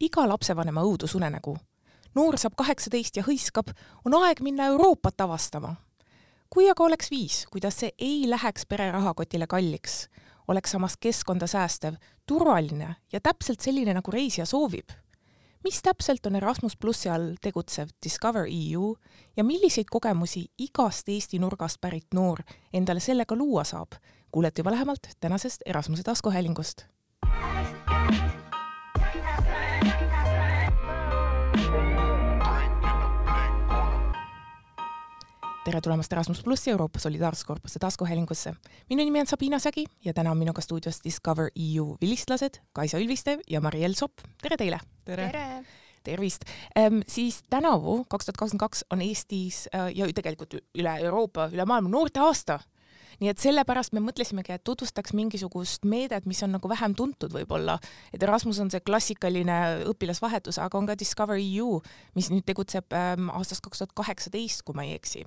iga lapsevanema õudusunenägu. noor saab kaheksateist ja hõiskab, on aeg minna Euroopat avastama. kui aga oleks viis, kuidas see ei läheks pere rahakotile kalliks, oleks samas keskkonda säästev, turvaline ja täpselt selline, nagu reisija soovib mis täpselt on Erasmus plussi all tegutsev Discover EU ja milliseid kogemusi igast Eesti nurgast pärit noor endale sellega luua saab, kuulete juba lähemalt tänasest Erasmuse taskuhäälingust. Tere tulemast Erasmus plussi Euroopa Solidaarsuskorpuse taskuhäälingusse. minu nimi on Sabina Sägi ja täna on minuga stuudios Discover EU vilistlased Kaisa Ülvistev ja Mariel Sopp. tere teile! tere, tere.! tervist ähm,! siis tänavu, kaks tuhat kakskümmend kaks, on Eestis äh, ja tegelikult üle Euroopa, üle maailma noorteaasta nii et sellepärast me mõtlesimegi, et tutvustaks mingisugust meedet, mis on nagu vähem tuntud võib-olla, et Erasmus on see klassikaline õpilasvahetus, aga on ka Discover EU, mis nüüd tegutseb ähm, aastast kaks tuhat kaheksateist, kui ma ei eksi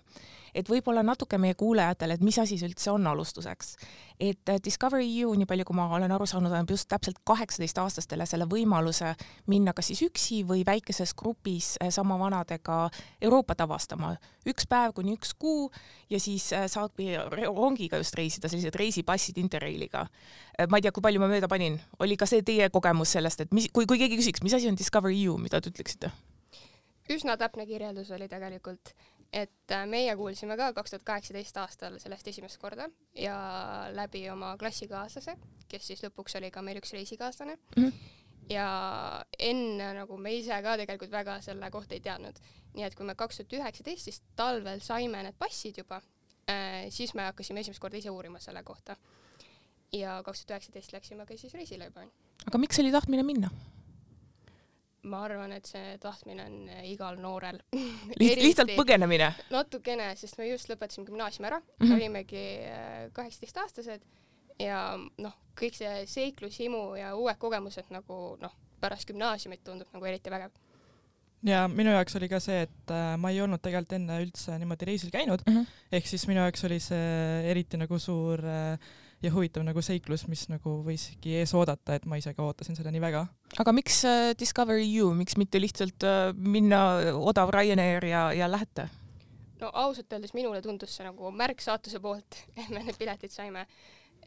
et võib-olla natuke meie kuulajatele, et mis asi see üldse on alustuseks. et äh, Discovery EU, nii palju kui ma olen aru saanud, annab just täpselt kaheksateistaastastele selle võimaluse minna kas siis üksi või väikeses grupis äh, sama vanadega Euroopat avastama. üks päev kuni üks kuu ja siis äh, saabki rongiga just reisida, sellised reisipassid Interrailiga. ma ei tea, kui palju ma mööda panin, oli ka see teie kogemus sellest, et mis, kui, kui keegi küsiks, mis asi on Discovery EU, mida te ütleksite? üsna täpne kirjeldus oli tegelikult et äh, meie kuulsime ka kaks tuhat kaheksateist aastal sellest esimest korda ja läbi oma klassikaaslase, kes siis lõpuks oli ka meil üks reisikaaslane mm. -hmm. ja enne nagu me ise ka tegelikult väga selle kohta ei teadnud. nii et kui me kaks tuhat üheksateist siis talvel saime need passid juba äh,, siis me hakkasime esimest korda ise uurima selle kohta. ja kaks tuhat üheksateist läksime ka siis reisile juba. aga miks oli tahtmine minna? Ma arvan, et see tahtmine on äh, igal noorel Liht, lihtsalt põgenemine? natukene, sest me just lõpetasime gümnaasiumi ära mm, -hmm. olimegi äh, kaheksateistaastased ja noh, kõik see seiklushimu ja uued kogemused nagu noh, pärast gümnaasiumit tundub nagu eriti vägev ja minu jaoks oli ka see, et äh, ma ei olnud tegelikult enne üldse niimoodi reisil käinud mm, -hmm. ehk siis minu jaoks oli see eriti nagu suur äh, ja huvitav nagu seiklus, mis nagu võiski ees oodata, et ma ise ka ootasin seda nii väga. aga miks äh, Discovery You, miks mitte lihtsalt äh, minna odav Ryanair ja, ja lähete? no ausalt öeldes minule tundus see nagu märk saatuse poolt, et me need piletid saime.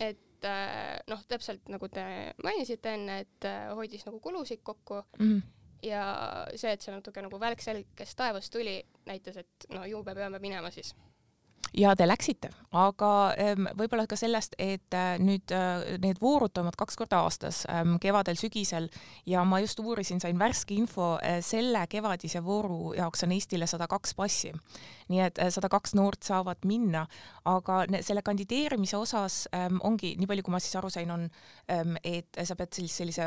et äh, noh, täpselt nagu te mainisite enne, et hoidis nagu kulusid kokku mm. -hmm ja see, et see natuke nagu välk selgest taevast tuli, näitas, et no ju me peame minema siis ja te läksite, aga ähm, võib-olla ka sellest, et äh, nüüd äh, need voorud toimuvad kaks korda aastas, ähm, kevadel-sügisel ja ma just uurisin, sain värske info, äh, selle kevadise vooru jaoks on Eestile sada kaks passi. nii et sada kaks noort saavad minna, aga selle kandideerimise osas ähm, ongi, nii palju kui ma siis aru sain, on, et sa pead siis sellise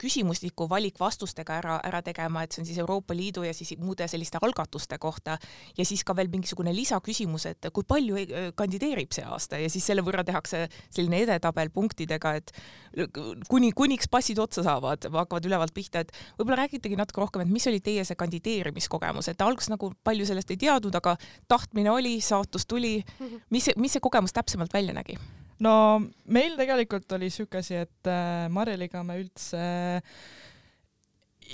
küsimustiku valikvastustega ära, ära tegema, et see on siis Euroopa Liidu ja siis muude selliste algatuste kohta. Ja siis ka veel mingisugune lisaküsimus, et kui palju kandideerib see aasta ja siis selle võrra tehakse selline edetabel punktidega, et kuni, kuniks passid otsa saavad, hakkavad ülevalt pihta, et võib-olla räägitegi natuke rohkem, et mis oli teie see kandideerimiskogemus, et alguses nagu palju sellest ei teadnud, aga tahtmine oli, saatus tuli. mis see, mis see kogemus täpsemalt välja nägi? no meil tegelikult oli siuke asi, et äh, Marjaliga me üldse äh,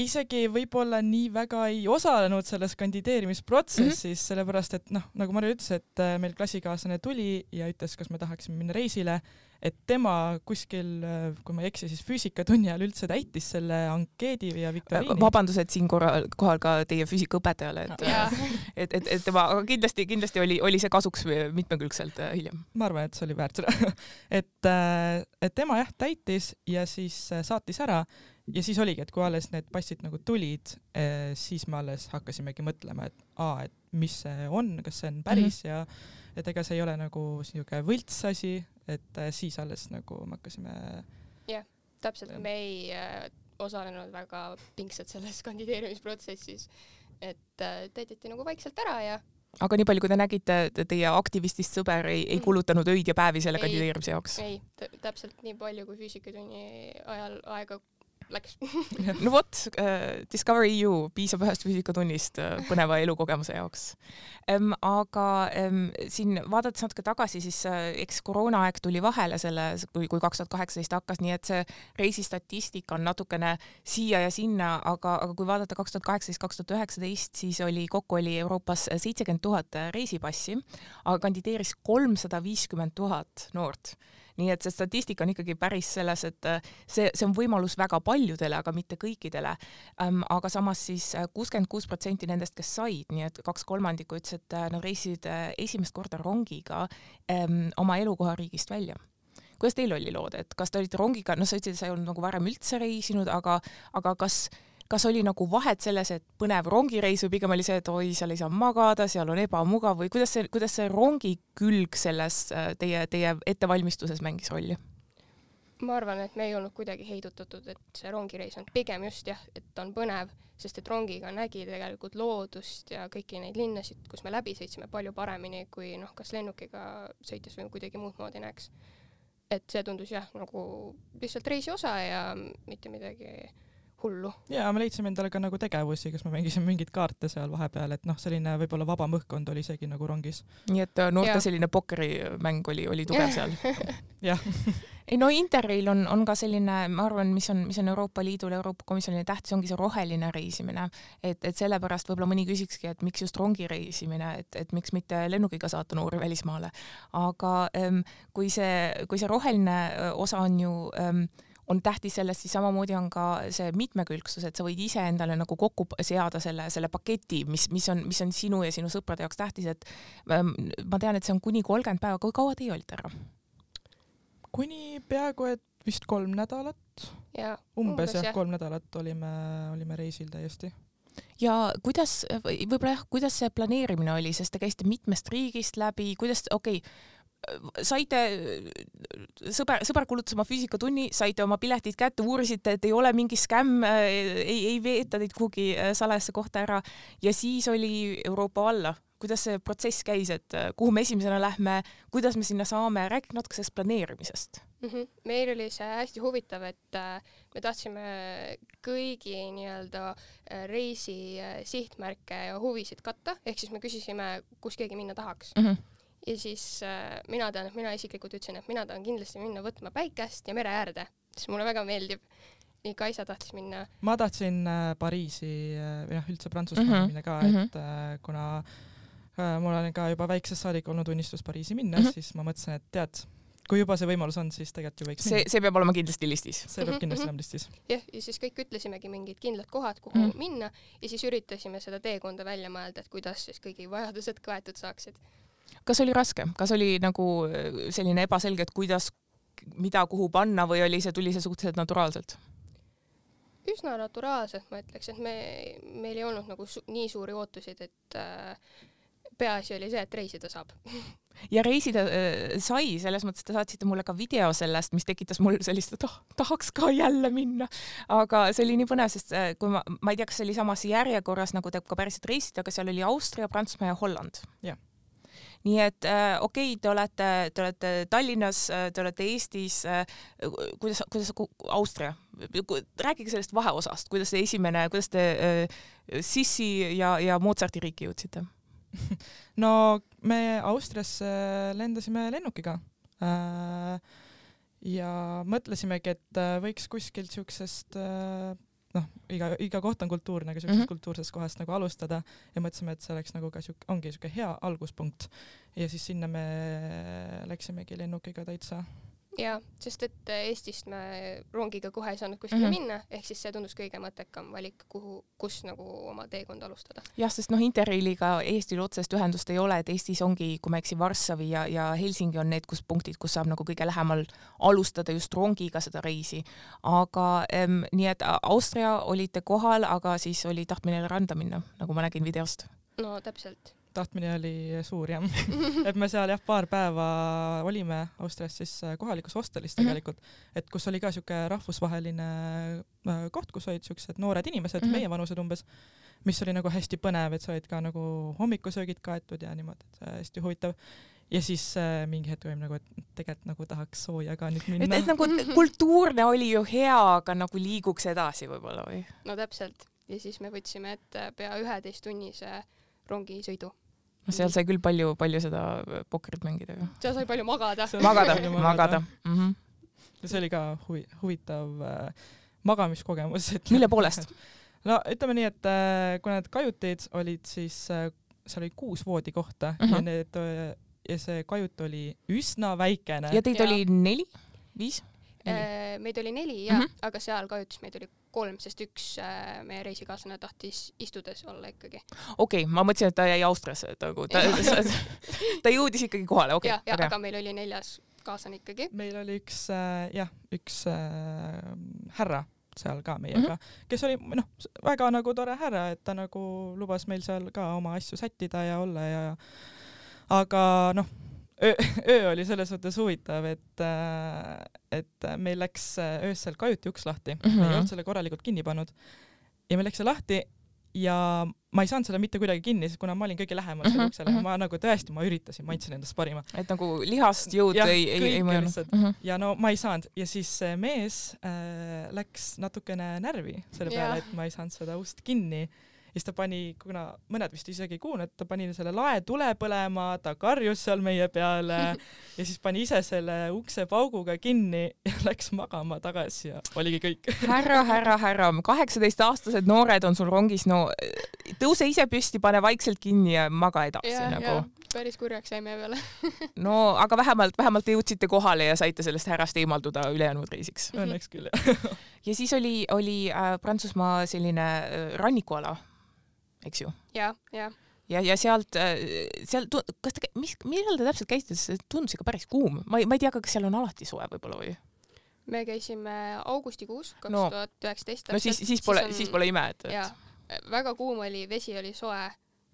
isegi võib-olla nii väga ei osalenud selles kandideerimisprotsessis mm, -hmm. sellepärast et noh, nagu Marju ütles, et äh, meil klassikaaslane tuli ja ütles, kas me tahaksime minna reisile, et tema kuskil, äh, kui ma ei eksi, siis füüsikatunni ajal üldse täitis selle ankeedi ja viktoriini. vabandused siin korral, kohal ka teie füüsikaõpetajale, et et, et, et tema, aga kindlasti, kindlasti oli, oli see kasuks mitmekülgselt äh, hiljem. ma arvan, et see oli väärt seda et, et tema jah täitis ja siis saatis ära ja siis oligi, et kui alles need passid nagu tulid, eh, siis me alles hakkasimegi mõtlema, et aa, et mis see on, kas see on päris mm -hmm. ja et ega see ei ole nagu niisugune võlts asi, et eh, siis alles nagu me hakkasime jah, täpselt, me ei äh, osalenud väga pingsalt selles kandideerimisprotsessis, et äh, täideti nagu vaikselt ära ja aga nii palju, kui te nägite, teie aktivistist sõber ei, ei mhm. kulutanud öid ja päevi selle ei, kandideerimise jaoks? ei, täpselt nii palju, kui füüsikatunni ajal aega läks no vot uh,, Discover EU piisab ühest füüsikatunnist uh, põneva elukogemuse jaoks um,. aga um, siin vaadates natuke tagasi, siis uh, eks koroonaaeg tuli vahele selle, kui, kui kaks tuhat kaheksateist hakkas, nii et see reisistatistika on natukene siia ja sinna, aga, aga kui vaadata kaks tuhat kaheksateist, kaks tuhat üheksateist, siis oli kokku oli Euroopas seitsekümmend tuhat reisipassi, aga kandideeris kolmsada viiskümmend tuhat noort nii et see statistika on ikkagi päris selles, et äh, see, see on võimalus väga paljudele, aga mitte kõikidele. Ähm, aga samas siis äh, kuuskümmend kuus protsenti nendest, kes said, nii et kaks kolmandikku ütles, et äh, nad reisisid esimest korda rongiga ähm, oma elukohariigist välja kuidas teil oli lood, et kas te olite rongiga, noh, sa ütlesid, sa ei olnud nagu varem üldse reisinud, aga, aga kas kas oli nagu vahet selles, et põnev rongireis või pigem oli see, et oi, seal ei saa magada, seal on ebamugav või kuidas see, kuidas see rongi külg selles äh, teie, teie ettevalmistuses mängis rolli? ma arvan, et me ei olnud kuidagi heidutatud, et see rongireis on pigem just jah, et on põnev, sest et rongiga nägi tegelikult loodust ja kõiki neid linnasid, kus me läbi sõitsime palju paremini kui noh, kas lennukiga sõites või kuidagi muud moodi näeks. et see tundus jah, nagu lihtsalt reisi osa ja mitte midagi hullu. ja me leidsime endale ka nagu tegevusi, kus me mängisime mingeid kaarte seal vahepeal, et noh, selline võib-olla vabam õhkkond oli isegi nagu rongis. nii et äh, noorte ja. selline pokkerimäng oli, oli tugev seal jah ei no Interrail on, on ka selline, ma arvan, mis on, mis on Euroopa Liidule, Euroopa Komisjonile tähtis, ongi see roheline reisimine. et, et sellepärast võib-olla mõni küsikski, et miks just rongireisimine, et, et miks mitte lennukiga saata noori välismaale. aga ähm, kui see, kui see roheline äh, osa on ju ähm, on tähtis selles, siis samamoodi on ka see mitmekülgsus, et sa võid iseendale nagu kokku seada selle, selle paketi, mis, mis on, mis on sinu ja sinu sõprade jaoks tähtis, et ähm, ma tean, et see on kuni kolmkümmend päeva, kui kaua teie olite ära? kuni peaaegu et vist kolm nädalat. umbes, umbes jah, kolm nädalat olime, olime reisil täiesti ja kuidas, võib-olla jah, kuidas see planeerimine oli, sest te käisite mitmest riigist läbi, kuidas, okei okay,, saite, sõber, sõber kulutas oma füüsikatunni, saite oma piletid kätte, uurisite, et ei ole mingi skämm, ei, ei veeta teid kuhugi äh, salajasse kohta ära ja siis oli Euroopa alla. kuidas see protsess käis, et äh, kuhu me esimesena lähme, kuidas me sinna saame, rääkige natuke sellest planeerimisest mm. -hmm. meil oli see hästi huvitav, et äh, me tahtsime kõigi nii-öelda reisi sihtmärke ja huvisid katta, ehk siis me küsisime, kus keegi minna tahaks mm. -hmm ja siis äh, mina tean, et mina isiklikult ütlesin, et mina tahan kindlasti minna võtma päikest ja mere äärde, sest mulle väga meeldib. nii Kaisa tahtis minna. ma tahtsin äh, Pariisi äh, või noh, üldse Prantsusmaale mm -hmm. minna ka, mhm. et äh, kuna äh, mul on ka juba väiksest saadik olnud unistus Pariisi minna mm, -hmm. siis ma mõtlesin, et tead, kui juba see võimalus on, siis tegelikult ju võiks see, see peab olema kindlasti listis. see peab kindlasti olema listis. jah, ja siis kõik ütlesimegi mingid kindlad kohad, kuhu mm. minna ja siis üritasime seda teekonda välja mõelda, et kuidas siis kõigi vajadused kaetud saaksid kas oli raske, kas oli nagu äh, selline ebaselge, et kuidas, mida kuhu panna või oli see, tuli see suhteliselt naturaalselt? üsna naturaalselt ma ütleks, et me, meil ei olnud nagu su nii suuri ootusid, et äh, peaasi oli see, et reisida saab ja reisida äh, sai, selles mõttes te saatsite mulle ka video sellest, mis tekitas mul sellist, et oh, tahaks ka jälle minna. aga see oli nii põnev, sest äh, kui ma, ma ei tea, kas see oli samas järjekorras, nagu te ka päriselt reisite, aga seal oli Austria, Prantsusmaa ja Holland. jah nii et äh, okei okay,, te olete, te olete Tallinnas, äh, te olete Eestis äh,, kuidas, kuidas Austria, rääkige sellest vaheosast, kuidas see esimene, kuidas te Sissi ja, ja Mozarti riiki jõudsite? No me Austriasse lendasime lennukiga ja mõtlesimegi, et võiks kuskilt siuksest noh, iga, iga koht on kultuurne, aga siuksest mm -hmm. kultuursest kohast nagu alustada ja mõtlesime, et see oleks nagu ka siuke, ongi siuke hea alguspunkt. ja siis sinna me läksimegi lennukiga täitsa jaa, sest et äh, Eestist me rongiga kohe ei saanud kuskile mm -hmm. minna, ehk siis see tundus kõige mõttekam valik, kuhu, kus nagu oma teekonda alustada. jah, sest noh, Interrailiga Eestil otsest ühendust ei ole, et Eestis ongi, kui ma ei eksi, Varssavi ja, ja Helsingi on need, kus punktid, kus saab nagu kõige lähemal alustada just rongiga seda reisi. aga ähm, nii et Austria olite kohal, aga siis oli tahtmine randa minna, nagu ma nägin videost. no täpselt tahtmine oli suur jah et me seal jah, paar päeva olime Austrias siis äh, kohalikus hostelis mhm. tegelikult, et kus oli ka siuke rahvusvaheline äh, koht, kus olid siuksed noored inimesed mm, -hmm. meievanused umbes, mis oli nagu hästi põnev, et sa olid ka nagu hommikusöögid kaetud ja niimoodi, et hästi huvitav. ja siis äh, mingi hetk olime nagu, et tegelikult nagu tahaks sooja ka nüüd et, minna et. nagu kultuurne oli ju hea, aga nagu liiguks edasi võib-olla või? no täpselt. ja siis me võtsime ette pea üheteisttunnise rongisõidu. No seal sai küll palju, palju seda pokkerit mängida ju. seal sai palju magada. Magada magada mm. -hmm. ja see oli ka huvi-, huvitav äh, magamiskogemus, et mille poolest? no ütleme nii, et äh, kui need kajutid olid siis äh,, seal oli kuus voodikohta Mhm. -huh. ja need äh, ja see kajut oli üsna väikene. ja teid Jaa. oli neli, viis? meid oli neli jah mm, Mhm. -hmm. aga seal kajutis meid oli kolm, sest üks äh, meie reisikaaslane tahtis istudes olla ikkagi. okei okay,, ma mõtlesin, et ta jäi Austriasse, et nagu ta, ta jõudis ikkagi kohale, okei okay,, aga meil oli neljas kaaslane ikkagi. meil oli üks äh, jah, üks äh, härra seal ka meiega mm, -hmm. kes oli noh, väga nagu tore härra, et ta nagu lubas meil seal ka oma asju sättida ja olla ja aga noh, öö, oli selles mõttes huvitav, et äh, et meil läks äh, öösel kajuti uks lahti mm, -hmm. Mhm. me ei olnud selle korralikult kinni pannud ja meil läks see lahti ja ma ei saanud seda mitte kuidagi kinni, sest kuna ma olin kõige lähemal selle Mhm, uksele, mhm. ma nagu tõesti, ma üritasin, ma andsin endast parima et nagu lihast jõud Jah, ei, ei, ei lihtsalt. mm. -hmm. ja no ma ei saanud ja siis see mees äh, läks natukene närvi selle peale et ma ei saanud seda ust kinni ja siis ta pani, kuna mõned vist isegi ei kuulnud, ta pani selle lae tule põlema, ta karjus seal meie peale ja siis pani ise selle ukse pauguga kinni ja läks magama tagasi ja oligi kõik. härra, härra, härra, kaheksateistaastased noored on sul rongis, no tõuse ise püsti, pane vaikselt kinni ja maga edasi ja, nagu ja. päris kurjaks jäi meie peale. no aga vähemalt, vähemalt te jõudsite kohale ja saite sellest härrast eemalduda ülejäänud reisiks. Õnneks küll jah. ja siis oli, oli äh, Prantsusmaa selline äh, rannikuala, eks ju? ja, ja ja, ja sealt, seal, kas te, mis, millal te täpselt käisite, sest see tundus ikka päris kuum, ma ei, ma ei tea ka, kas seal on alati soe võib-olla või? me käisime augustikuus kaks tuhat üheksateist. no siis, siis pole, siis pole ime, et, jaa et,, väga kuum oli, vesi oli soe,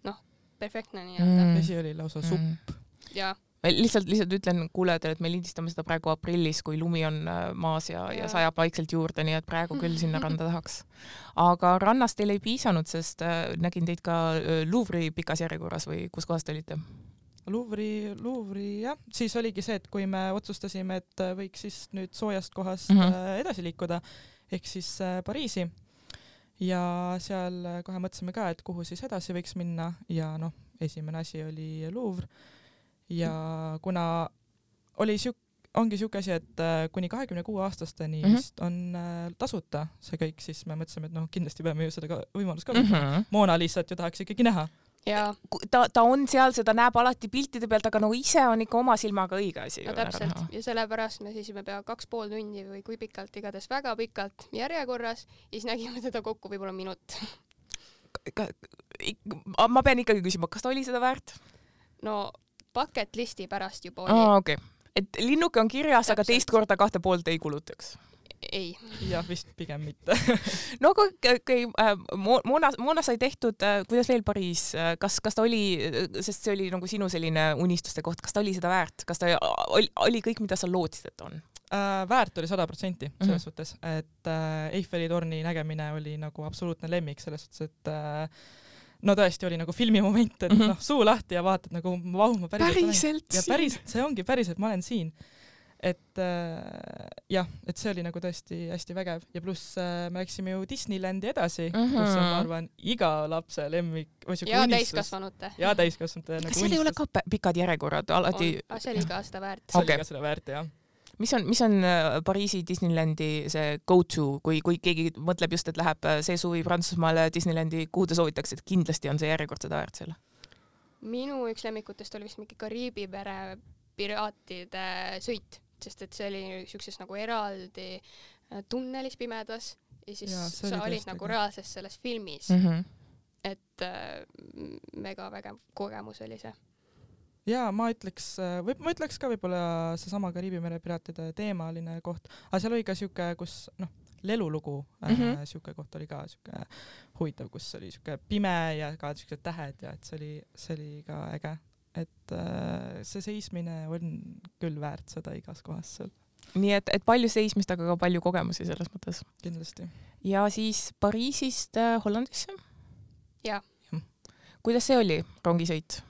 noh, perfektne nii-öelda Mm. vesi oli lausa supp. mm. ja Ma lihtsalt, lihtsalt ütlen kuulajatele, et me lindistame seda praegu aprillis, kui lumi on äh, maas ja, ja sajab vaikselt juurde, nii et praegu küll sinna randa tahaks. aga rannast teil ei piisanud, sest äh, nägin teid ka äh, Louvre'i pikas järjekorras või kus kohas te olite? Louvre'i, Louvre'i jah, siis oligi see, et kui me otsustasime, et võiks siis nüüd soojast kohast mm -hmm. edasi liikuda ehk siis Pariisi ja seal kohe mõtlesime ka, et kuhu siis edasi võiks minna ja noh, esimene asi oli Louvre ja kuna oli siuk-, ongi siuke asi, et äh, kuni kahekümne kuue aastasteni mm. -hmm. vist on äh, tasuta see kõik, siis me mõtlesime, et noh, kindlasti peame ju seda ka võimalust kasutama. Mona Lisat ju tahaks ikkagi näha. ja ta, ta on seal, seda näeb alati piltide pealt, aga no ise on ikka oma silmaga õige asi. no täpselt ja sellepärast me seisime pea kaks pool tundi või kui pikalt, igatahes väga pikalt järjekorras ja siis nägime teda kokku võib-olla minut. ma pean ikkagi küsima, kas ta oli seda väärt? no bucket list'i pärast juba oli aa, okei. et linnuke on kirjas, aga Täpselt. teist korda kahte poolt ei kulutaks. ei, jah, vist pigem mitte. no aga okei äh,, Mona, Mona sai tehtud, kuidas veel Pariis, kas, kas ta oli, sest see oli nagu sinu selline unistuste koht, kas ta oli seda väärt, kas ta oli, oli kõik, mida sa lootsid, et on? äh, väärt oli sada protsenti selles mm -hmm. suhtes, et äh, Eiffeli torni nägemine oli nagu absoluutne lemmik selles suhtes, et äh, no tõesti oli nagu filmimoment, et mm Mhm. -hmm. noh, suu lahti ja vaatad nagu vau, ma päriselt, päriselt olen ja päriselt, see ongi päriselt, ma olen siin. et äh, jah, et see oli nagu tõesti hästi vägev ja pluss äh, me läksime ju Disneylandi edasi mm, Mhm. -hmm. kus on, ma arvan, iga lapse lemmik või siuke ja unistus. täiskasvanute. ja täiskasvanute kas nagu seal ei ole ka pikad järjekorrad alati? see oli ka seda väärt. see Okei. oli ka seda väärt jah. Mis on, mis on äh, Pariisi Disneylandi see go-to, kui, kui keegi mõtleb just, et läheb äh, see suvi Prantsusmaale Disneylandi, kuhu te soovitaks, et kindlasti on see järjekord seda väärt seal? minu üks lemmikutest oli vist mingi Kariibi mere piraatide sõit, sest et see oli siukses nagu eraldi äh, tunnelis pimedas ja siis ja, sa olid nagu reaalses selles filmis Mm mm., -hmm. et äh, mega vägev kogemus oli see. Ja ma ütleks, või ma ütleks ka võib-olla seesama Kariibi mere piraatide teemaline koht, aga seal oli ka siuke, kus noh, lelulugu mm Mhm. -hmm. siuke koht oli ka siuke huvitav, kus oli siuke pime ja ka siuksed tähed ja et see oli, see oli ka äge. et äh, see seismine on küll väärt seda igas kohas seal nii et, et palju seismist, aga ka palju kogemusi selles mõttes. kindlasti. ja siis Pariisist äh, Hollandisse? Jaa. kuidas see oli, rongisõit?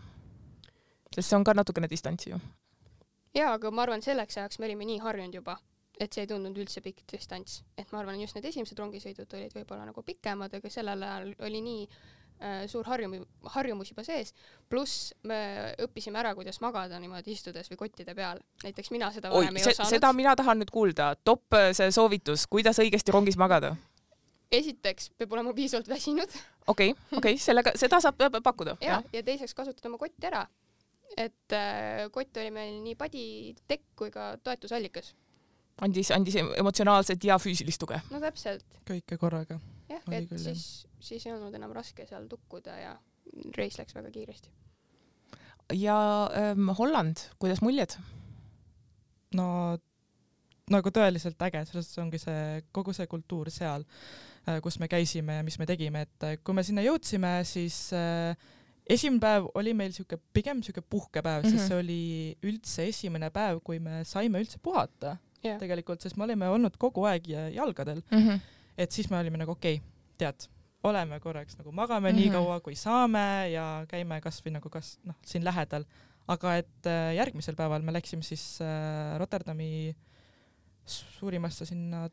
Sest see on ka natukene distantsi ju. jaa, aga ma arvan, selleks ajaks me olime nii harjunud juba, et see ei tundunud üldse pikk distants. et ma arvan, just need esimesed rongisõidud olid võib-olla nagu pikemad, aga sellel ajal oli nii äh, suur harjum-, harjumus juba sees, pluss me õppisime ära, kuidas magada niimoodi istudes või kottide peal. näiteks mina seda oi, varem ei osanud. seda mina tahan nüüd kuulda, top äh, see soovitus, kuidas õigesti rongis magada? esiteks peab olema piisavalt väsinud. okei okei sellega, seda saab pakkuda. ja, ja teiseks kasutada oma kotti ära. Et äh, kott oli meil nii paditekk kui ka toetusallikas. andis, andis emotsionaalset ja füüsilist tuge. no täpselt. kõike korraga. jah, et küll, siis, siis ei olnud enam raske seal tukkuda ja reis läks väga kiiresti. ja ähm, Holland, kuidas muljed? no nagu tõeliselt äge, selles suhtes ongi see kogu see kultuur seal Äh, kus me käisime ja mis me tegime, et äh, kui me sinna jõudsime, siis äh, esimene päev oli meil siuke pigem siuke puhkepäev mm, -hmm. sest mhm. see oli üldse esimene päev, kui me saime üldse puhata yeah. tegelikult, sest me olime olnud kogu aeg jalgadel mm. -hmm. et siis me olime nagu okei okay,, tead, oleme korraks nagu magame mm -hmm. nii kaua kui saame ja käime kasvõi nagu kas noh, siin lähedal, aga et järgmisel päeval me läksime siis Rotterdami suurimasse sinna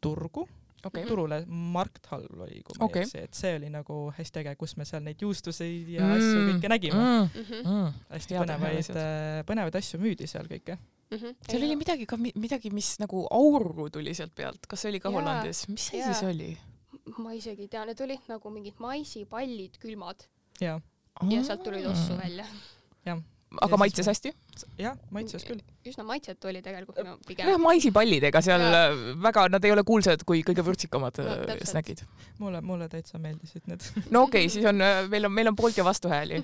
turgu okay. turule, Markthall oli, kui ma okay. ei eksi, et see oli nagu hästi äge, kus me seal neid juustuseid ja mm. asju kõike nägime mm.. Mm. hästi Head põnevaid, äh, põnevaid asju müüdi seal kõike mm. -hmm. seal oli midagi ka, midagi, mis nagu auru tuli sealt pealt, kas see oli ka ja, Hollandis, mis see siis oli? ma isegi ei tea, need olid nagu mingid maisipallid külmad. ja, ja sealt tulid ossu välja. jah aga maitses hästi? jah, maitses küll. üsna maitsetu oli tegelikult no, pigem. nojah, maisipallidega seal ja. väga, nad ei ole kuulsad kui kõige vürtsikamad no, äh, snäkid. mulle, mulle täitsa meeldisid need. no okei okay,, siis on, äh, meil on, meil on poolt ja vastuhääli.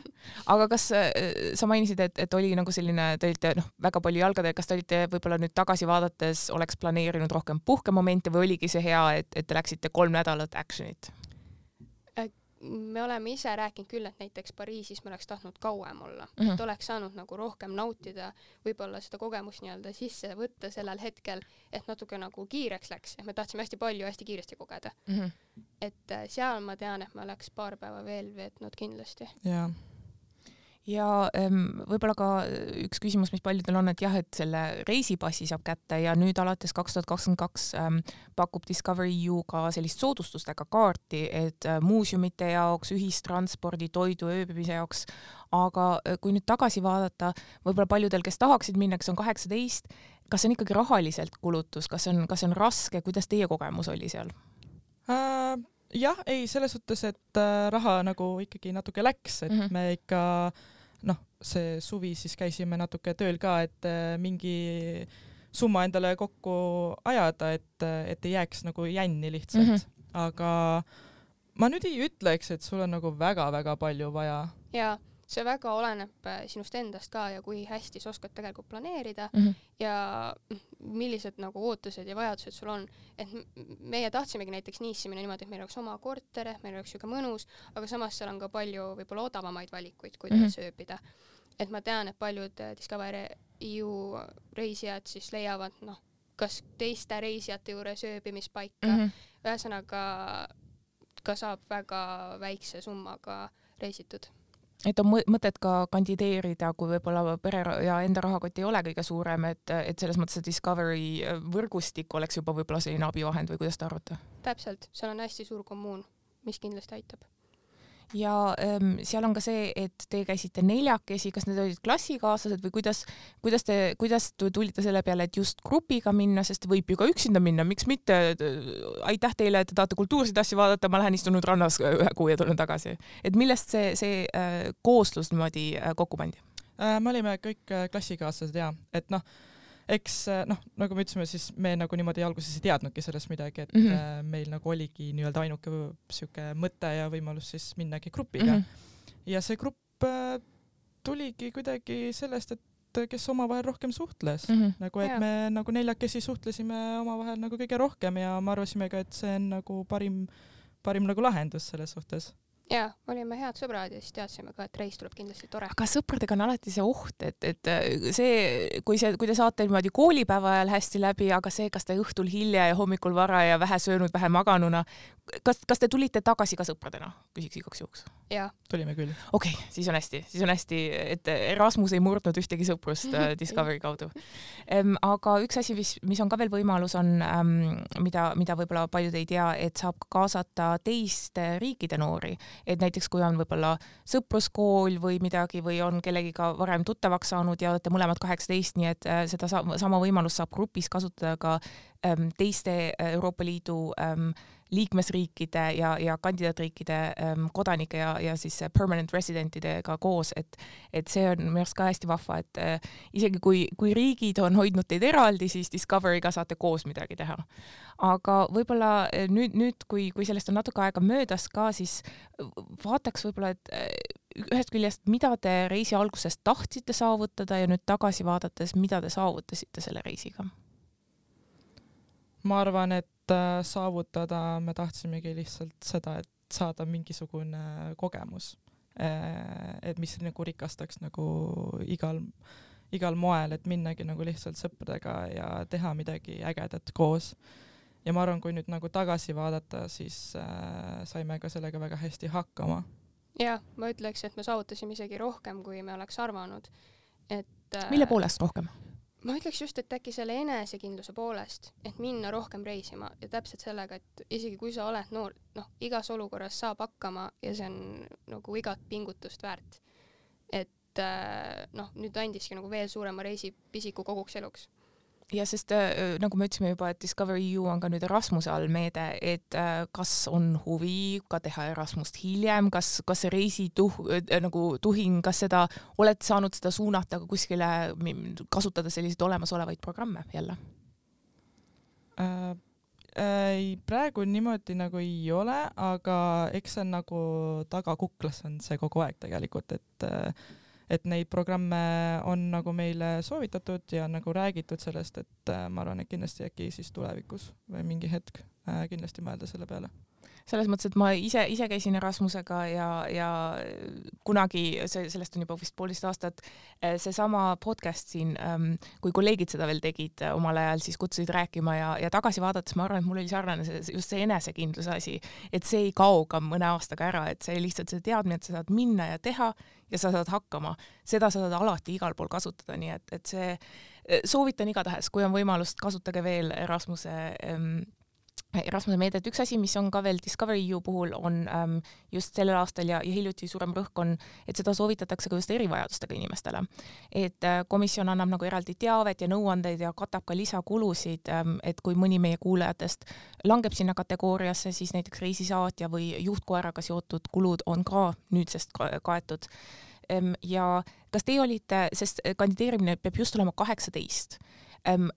aga kas äh, sa mainisid, et, et oli nagu selline, te olite noh, väga palju jalgadel, kas te olite võib-olla nüüd tagasi vaadates oleks planeerinud rohkem puhkemomente või oligi see hea, et, et te läksite kolm nädalat action'it? Me oleme ise rääkinud küll, et näiteks Pariisis me oleks tahtnud kauem olla mm, -hmm. et oleks saanud nagu rohkem nautida, võib-olla seda kogemust nii-öelda sisse võtta sellel hetkel, et natuke nagu kiireks läks, et me tahtsime hästi palju hästi kiiresti kogeda mm. -hmm. et äh, seal ma tean, et ma oleks paar päeva veel veetnud kindlasti. jaa ja ähm, võib-olla ka üks küsimus, mis paljudel on, et jah, et selle reisipassi saab kätte ja nüüd alates kaks tuhat kakskümmend kaks ähm, pakub Discovery U ka sellist soodustustega kaarti, et äh, muuseumite jaoks, ühistranspordi, toidu, ööbimise jaoks, aga äh, kui nüüd tagasi vaadata, võib-olla paljudel, kes tahaksid minna, kes on kaheksateist, kas see on ikkagi rahaliselt kulutus, kas see on, kas see on raske, kuidas teie kogemus oli seal? Äh,? Jah, ei selles suhtes, et äh, raha nagu ikkagi natuke läks, et mm -hmm. me ikka noh, see suvi siis käisime natuke tööl ka, et äh, mingi summa endale kokku ajada, et, et ei jääks nagu jänni lihtsalt mm. -hmm. aga ma nüüd ei ütleks, et sul on nagu väga-väga palju vaja. jaa see väga oleneb äh, sinust endast ka ja kui hästi sa oskad tegelikult planeerida mm -hmm. ja millised nagu ootused ja vajadused sul on. et meie tahtsimegi näiteks Nice'i minna niimoodi, et meil oleks oma korter, et meil oleks siuke mõnus, aga samas seal on ka palju võib-olla odavamaid valikuid, kuidas mm -hmm. sööbida. et ma tean, et paljud äh, Discover EU reisijad siis leiavad noh, kas teiste reisijate juures ööbimispaika mm, -hmm. ühesõnaga ka saab väga väikse summaga reisitud et on mõtet ka kandideerida, kui võib-olla pere ja enda rahakott ei ole kõige suurem, et, et selles mõttes, et Discovery võrgustik oleks juba võib-olla selline abivahend või kuidas te arvate? täpselt, seal on hästi suur kommuun, mis kindlasti aitab ja ähm, seal on ka see, et te käisite neljakesi, kas need olid klassikaaslased või kuidas, kuidas te, kuidas te tulite selle peale, et just grupiga minna, sest võib ju ka üksinda minna, miks mitte. aitäh teile, et te tahate kultuurseid asju vaadata, ma lähen istun nüüd rannas ühe kuu ja tulen tagasi. et millest see, see äh, kooslus niimoodi äh, kokku pandi äh,? me olime kõik äh, klassikaaslased ja, et noh eks äh, noh, nagu me ütlesime, siis me nagu niimoodi alguses ei teadnudki sellest midagi, et mm -hmm. meil nagu oligi nii-öelda ainuke sihuke mõte ja võimalus siis minnagi grupiga mm. -hmm. ja see grupp äh, tuligi kuidagi sellest, et kes omavahel rohkem suhtles mm, -hmm. nagu et ja. me nagu neljakesi suhtlesime omavahel nagu kõige rohkem ja me arvasime ka, et see on nagu parim, parim nagu lahendus selles suhtes jaa, olime head sõbrad ja siis teadsime ka, et reis tuleb kindlasti tore. aga sõpradega on alati see oht, et, et äh, see, kui see, kui te saate niimoodi koolipäeva ajal hästi läbi, aga see, kas te õhtul hilja ja hommikul vara ja vähe söönud, vähe maganuna, kas, kas te tulite tagasi ka sõpradena, küsiks igaks juhuks? tulime küll. okei okay,, siis on hästi, siis on hästi, et Erasmus ei murdnud ühtegi sõprust äh, Discovery kaudu ähm,. aga üks asi, mis, mis on ka veel võimalus, on ähm,, mida, mida võib-olla paljud ei tea, et saab kaasata teiste riikide noori et näiteks kui on võib-olla sõpruskool või midagi või on kellegiga varem tuttavaks saanud ja olete mõlemad kaheksateist, nii et äh, seda sama võimalust saab grupis kasutada ka ähm, teiste äh, Euroopa Liidu ähm, liikmesriikide ja, ja kandidaatriikide ähm, kodanike ja, ja siis permanent residentidega koos, et, et see on minu arust ka hästi vahva, et äh, isegi kui, kui riigid on hoidnud teid eraldi, siis Discovery'ga saate koos midagi teha. aga võib-olla äh, nüüd, nüüd, kui, kui sellest on natuke aega möödas ka, siis vaataks võib-olla, et äh, ühest küljest, mida te reisi alguses tahtsite saavutada ja nüüd tagasi vaadates, mida te saavutasite selle reisiga? ma arvan, et Äh, saavutada me tahtsimegi lihtsalt seda, et saada mingisugune kogemus, äh, et mis nagu rikastaks nagu igal, igal moel, et minnagi nagu lihtsalt sõpradega ja teha midagi ägedat koos. ja ma arvan, kui nüüd nagu tagasi vaadata, siis äh, saime ka sellega väga hästi hakkama. jah, ma ütleks, et me saavutasime isegi rohkem, kui me oleks arvanud, et äh, mille poolest rohkem? Ma ütleks just, et äkki selle enesekindluse poolest, et minna rohkem reisima ja täpselt sellega, et isegi kui sa oled noor, noh, igas olukorras saab hakkama ja see on nagu igat pingutust väärt. et äh, noh, nüüd andiski nagu veel suurema reisipisiku koguks eluks ja sest äh, nagu me ütlesime juba, et Discovery EU on ka nüüd Erasmuse all meede, et äh, kas on huvi ka teha Erasmust hiljem, kas, kas see reisituh- äh,, nagu tuhing, kas seda, olete saanud seda suunata ka kuskile, kasutada selliseid olemasolevaid programme jälle äh,? Ei, praegu niimoodi nagu ei ole, aga eks see on nagu tagakuklas on see kogu aeg tegelikult, et äh, et neid programme on nagu meile soovitatud ja nagu räägitud sellest, et äh, ma arvan, et kindlasti äkki siis tulevikus või mingi hetk äh, kindlasti mõelda selle peale selles mõttes, et ma ise, ise käisin Erasmusega ja, ja kunagi, see, sellest on juba vist poolteist aastat, eh, seesama podcast siin, ehm, kui kolleegid seda veel tegid eh, omal ajal, siis kutsusid rääkima ja, ja tagasi vaadates ma arvan, et mul oli sarnane see, just see enesekindluse asi, et see ei kao ka mõne aastaga ära, et see lihtsalt see teadmine, et sa saad minna ja teha ja sa saad hakkama, seda sa saad alati igal pool kasutada, nii et, et see eh, soovitan igatahes, kui on võimalust, kasutage veel Erasmuse ähm, Erasmuse meedet, üks asi, mis on ka veel Discovery EU puhul, on ähm, just sellel aastal ja, ja hiljuti suurem rõhk on, et seda soovitatakse ka just erivajadustega inimestele. et äh, komisjon annab nagu eraldi teavet ja nõuandeid ja katab ka lisakulusid ähm,, et kui mõni meie kuulajatest langeb sinna kategooriasse, siis näiteks reisisaatja või juhtkoeraga seotud kulud on ka nüüdsest ka kaetud ähm,. ja kas teie olite, sest kandideerimine peab just olema kaheksateist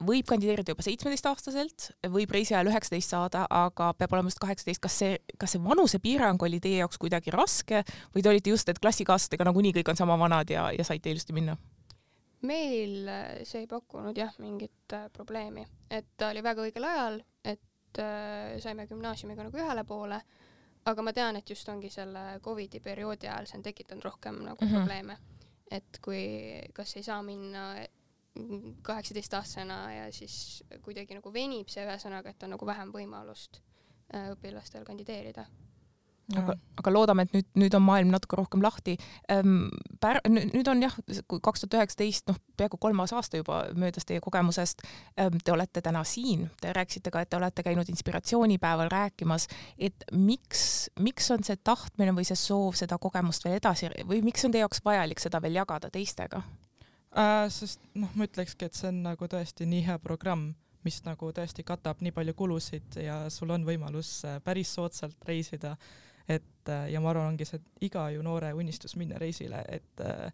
võib kandideerida juba seitsmeteistaastaselt, võib reisi ajal üheksateist saada, aga peab olema just kaheksateist. kas see, kas see vanusepiirang oli teie jaoks kuidagi raske või te olite just, et klassikaaslastega nagunii kõik on sama vanad ja, ja saite ilusti minna? meil äh, see ei pakkunud jah mingit äh, probleemi, et ta oli väga õigel ajal, et äh, saime gümnaasiumiga nagu ühele poole, aga ma tean, et just ongi selle Covidi perioodi ajal see on tekitanud rohkem nagu mm -hmm. probleeme. et kui kas ei saa minna kaheksateistaastasena ja siis kuidagi nagu venib see ühesõnaga, et on nagu vähem võimalust äh, õpilastel kandideerida. aga, aga loodame, et nüüd, nüüd on maailm natuke rohkem lahti ähm,. nüüd on jah, kaks tuhat üheksateist, noh, peaaegu kolmas aasta juba möödas teie kogemusest ähm,. Te olete täna siin, te rääkisite ka, et te olete käinud inspiratsioonipäeval rääkimas, et miks, miks on see tahtmine või see soov seda kogemust veel edasi või miks on teie jaoks vajalik seda veel jagada teistega? Äh,. sest noh, ma ütlekski, et see on nagu tõesti nii hea programm, mis nagu tõesti katab nii palju kulusid ja sul on võimalus äh, päris soodsalt reisida. et äh, ja ma arvan, ongi see iga ju noore unistus minna reisile, et äh,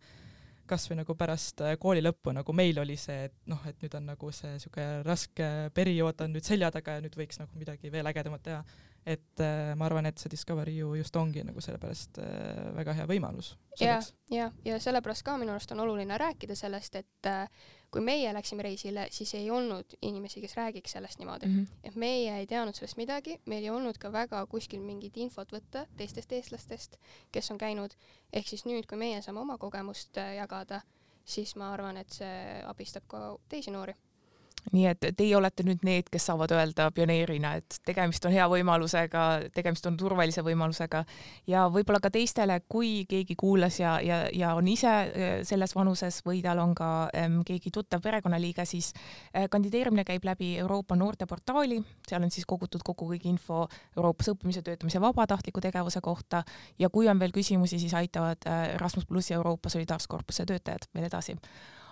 kasvõi nagu pärast kooli lõppu, nagu meil oli see, et noh, et nüüd on nagu see siuke raske periood on nüüd selja taga ja nüüd võiks nagu midagi veel ägedamat teha. Et äh, ma arvan, et see Discovery ju just ongi nagu sellepärast äh, väga hea võimalus ja, ja, ja sellepärast ka minu arust on oluline rääkida sellest, et äh, kui meie läksime reisile, siis ei olnud inimesi, kes räägiks sellest niimoodi mm. -hmm. et meie ei teadnud sellest midagi, meil ei olnud ka väga kuskil mingit infot võtta teistest eestlastest, kes on käinud, ehk siis nüüd, kui meie saame oma kogemust äh, jagada, siis ma arvan, et see abistab ka teisi noori nii et teie olete nüüd need, kes saavad öelda pioneerina, et tegemist on hea võimalusega, tegemist on turvalise võimalusega. Ja võib-olla ka teistele, kui keegi kuulas ja, ja, ja on ise äh, selles vanuses või tal on ka ähm, keegi tuttav perekonnaliige, siis äh, kandideerimine käib läbi Euroopa noorteportaali, seal on siis kogutud kokku kõik info Euroopas õppimise, töötamise, vabatahtliku tegevuse kohta. Ja kui on veel küsimusi, siis aitavad äh, Erasmus pluss ja Euroopa Solidaarsuskorpuse töötajad veel edasi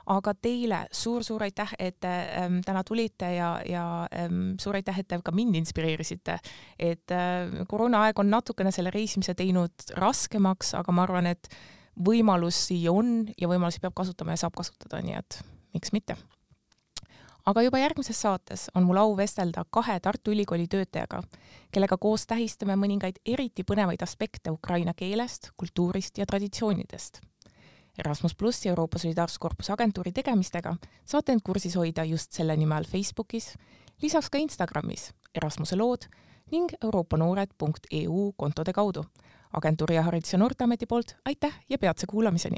aga teile suur-suur aitäh, et ähm, täna tulite ja, ja ähm, suur aitäh, et te ka mind inspireerisite. et äh, koroonaaeg on natukene selle reisimise teinud raskemaks, aga ma arvan, et võimalusi on ja võimalusi peab kasutama ja saab kasutada, nii et miks mitte aga juba järgmises saates on mul au vestelda kahe Tartu Ülikooli töötajaga, kellega koos tähistame mõningaid eriti põnevaid aspekte ukraina keelest, kultuurist ja traditsioonidest. Erasmus pluss ja Euroopa Solidaarsuskorpuse agentuuri tegemistega saate end kursis hoida just selle nimel Facebookis, lisaks ka Instagramis Erasmuse lood ning euroopanoored.eu kontode kaudu. agentuuri ja Haridus- ja Noorteameti poolt aitäh ja peatse kuulamiseni!